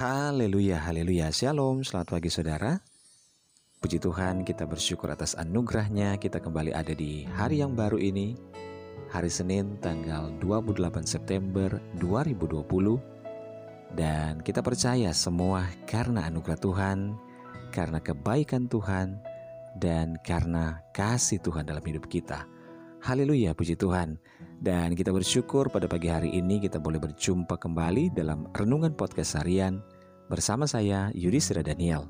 Haleluya, haleluya, shalom, selamat pagi saudara. Puji Tuhan kita bersyukur atas anugerahnya. Kita kembali ada di hari yang baru ini Hari Senin tanggal 28 September 2020 Dan kita percaya semua karena anugerah Tuhan Karena kebaikan Tuhan Dan karena kasih Tuhan dalam hidup kita Haleluya, puji Tuhan dan kita bersyukur pada pagi hari ini kita boleh berjumpa kembali dalam Renungan Podcast Harian bersama saya Yudhistira Daniel.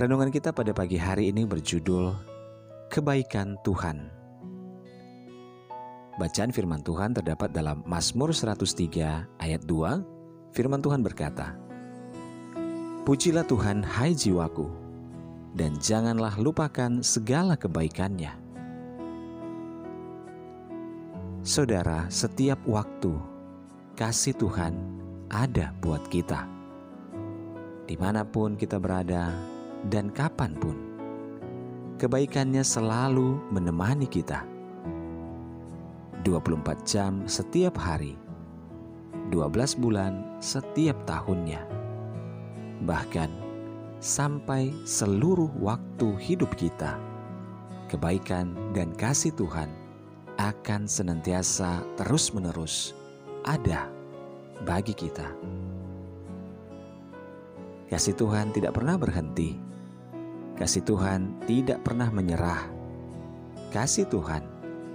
Renungan kita pada pagi hari ini berjudul Kebaikan Tuhan. Bacaan firman Tuhan terdapat dalam Mazmur 103 ayat 2. Firman Tuhan berkata, Pujilah Tuhan hai jiwaku, dan janganlah lupakan segala kebaikannya Saudara, setiap waktu kasih Tuhan ada buat kita. Di mana pun kita berada dan kapan pun, kebaikannya selalu menemani kita. 24 jam setiap hari, 12 bulan setiap tahunnya. Bahkan sampai seluruh waktu hidup kita, kebaikan dan kasih Tuhan akan senantiasa terus-menerus ada bagi kita. Kasih Tuhan tidak pernah berhenti. Kasih Tuhan tidak pernah menyerah. Kasih Tuhan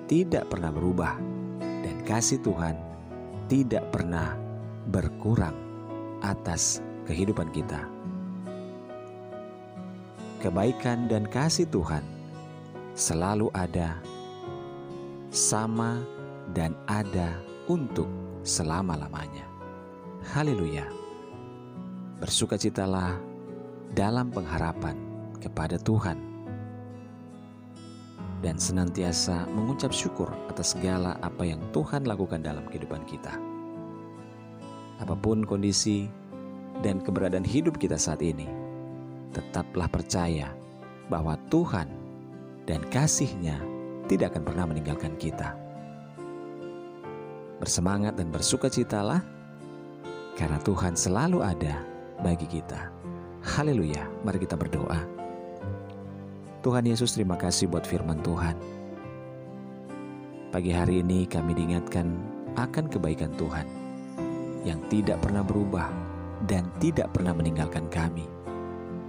tidak pernah berubah, dan kasih Tuhan tidak pernah berkurang atas kehidupan kita. Kebaikan dan kasih Tuhan selalu ada sama dan ada untuk selama-lamanya. Haleluya. Bersukacitalah dalam pengharapan kepada Tuhan dan senantiasa mengucap syukur atas segala apa yang Tuhan lakukan dalam kehidupan kita. Apa pun kondisi dan keberadaan hidup kita saat ini, tetaplah percaya bahwa Tuhan dan kasihnya tidak akan pernah meninggalkan kita. Bersemangat dan bersukacitalah karena Tuhan selalu ada bagi kita. Haleluya, mari kita berdoa. Tuhan Yesus terima kasih buat firman Tuhan. Pagi hari ini kami diingatkan akan kebaikan Tuhan yang tidak pernah berubah dan tidak pernah meninggalkan kami.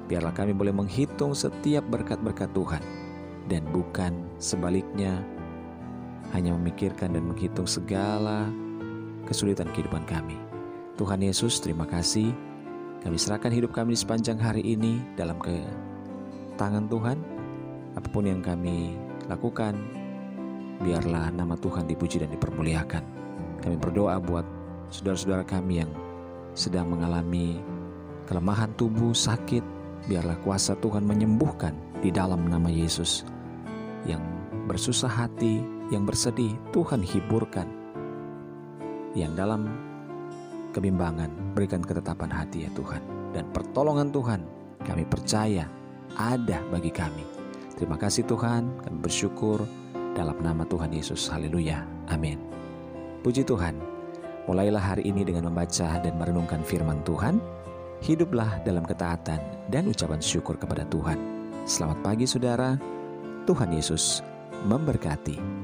Biarlah kami boleh menghitung setiap berkat-berkat Tuhan dan bukan sebaliknya hanya memikirkan dan menghitung segala kesulitan kehidupan kami. Tuhan Yesus, terima kasih. Kami serahkan hidup kami di sepanjang hari ini dalam ke tangan Tuhan. Apa pun yang kami lakukan, biarlah nama Tuhan dipuji dan dipermuliakan. Kami berdoa buat saudara-saudara kami yang sedang mengalami kelemahan tubuh, sakit, biarlah kuasa Tuhan menyembuhkan di dalam nama Yesus yang bersusah hati, yang bersedih, Tuhan hiburkan. Yang dalam kebimbangan, berikan ketetapan hati ya Tuhan. Dan pertolongan Tuhan, kami percaya ada bagi kami. Terima kasih Tuhan, kami bersyukur dalam nama Tuhan Yesus. Haleluya. Amin. Puji Tuhan, mulailah hari ini dengan membaca dan merenungkan firman Tuhan. Hiduplah dalam ketaatan dan ucapan syukur kepada Tuhan. Selamat pagi saudara. Tuhan Yesus memberkati.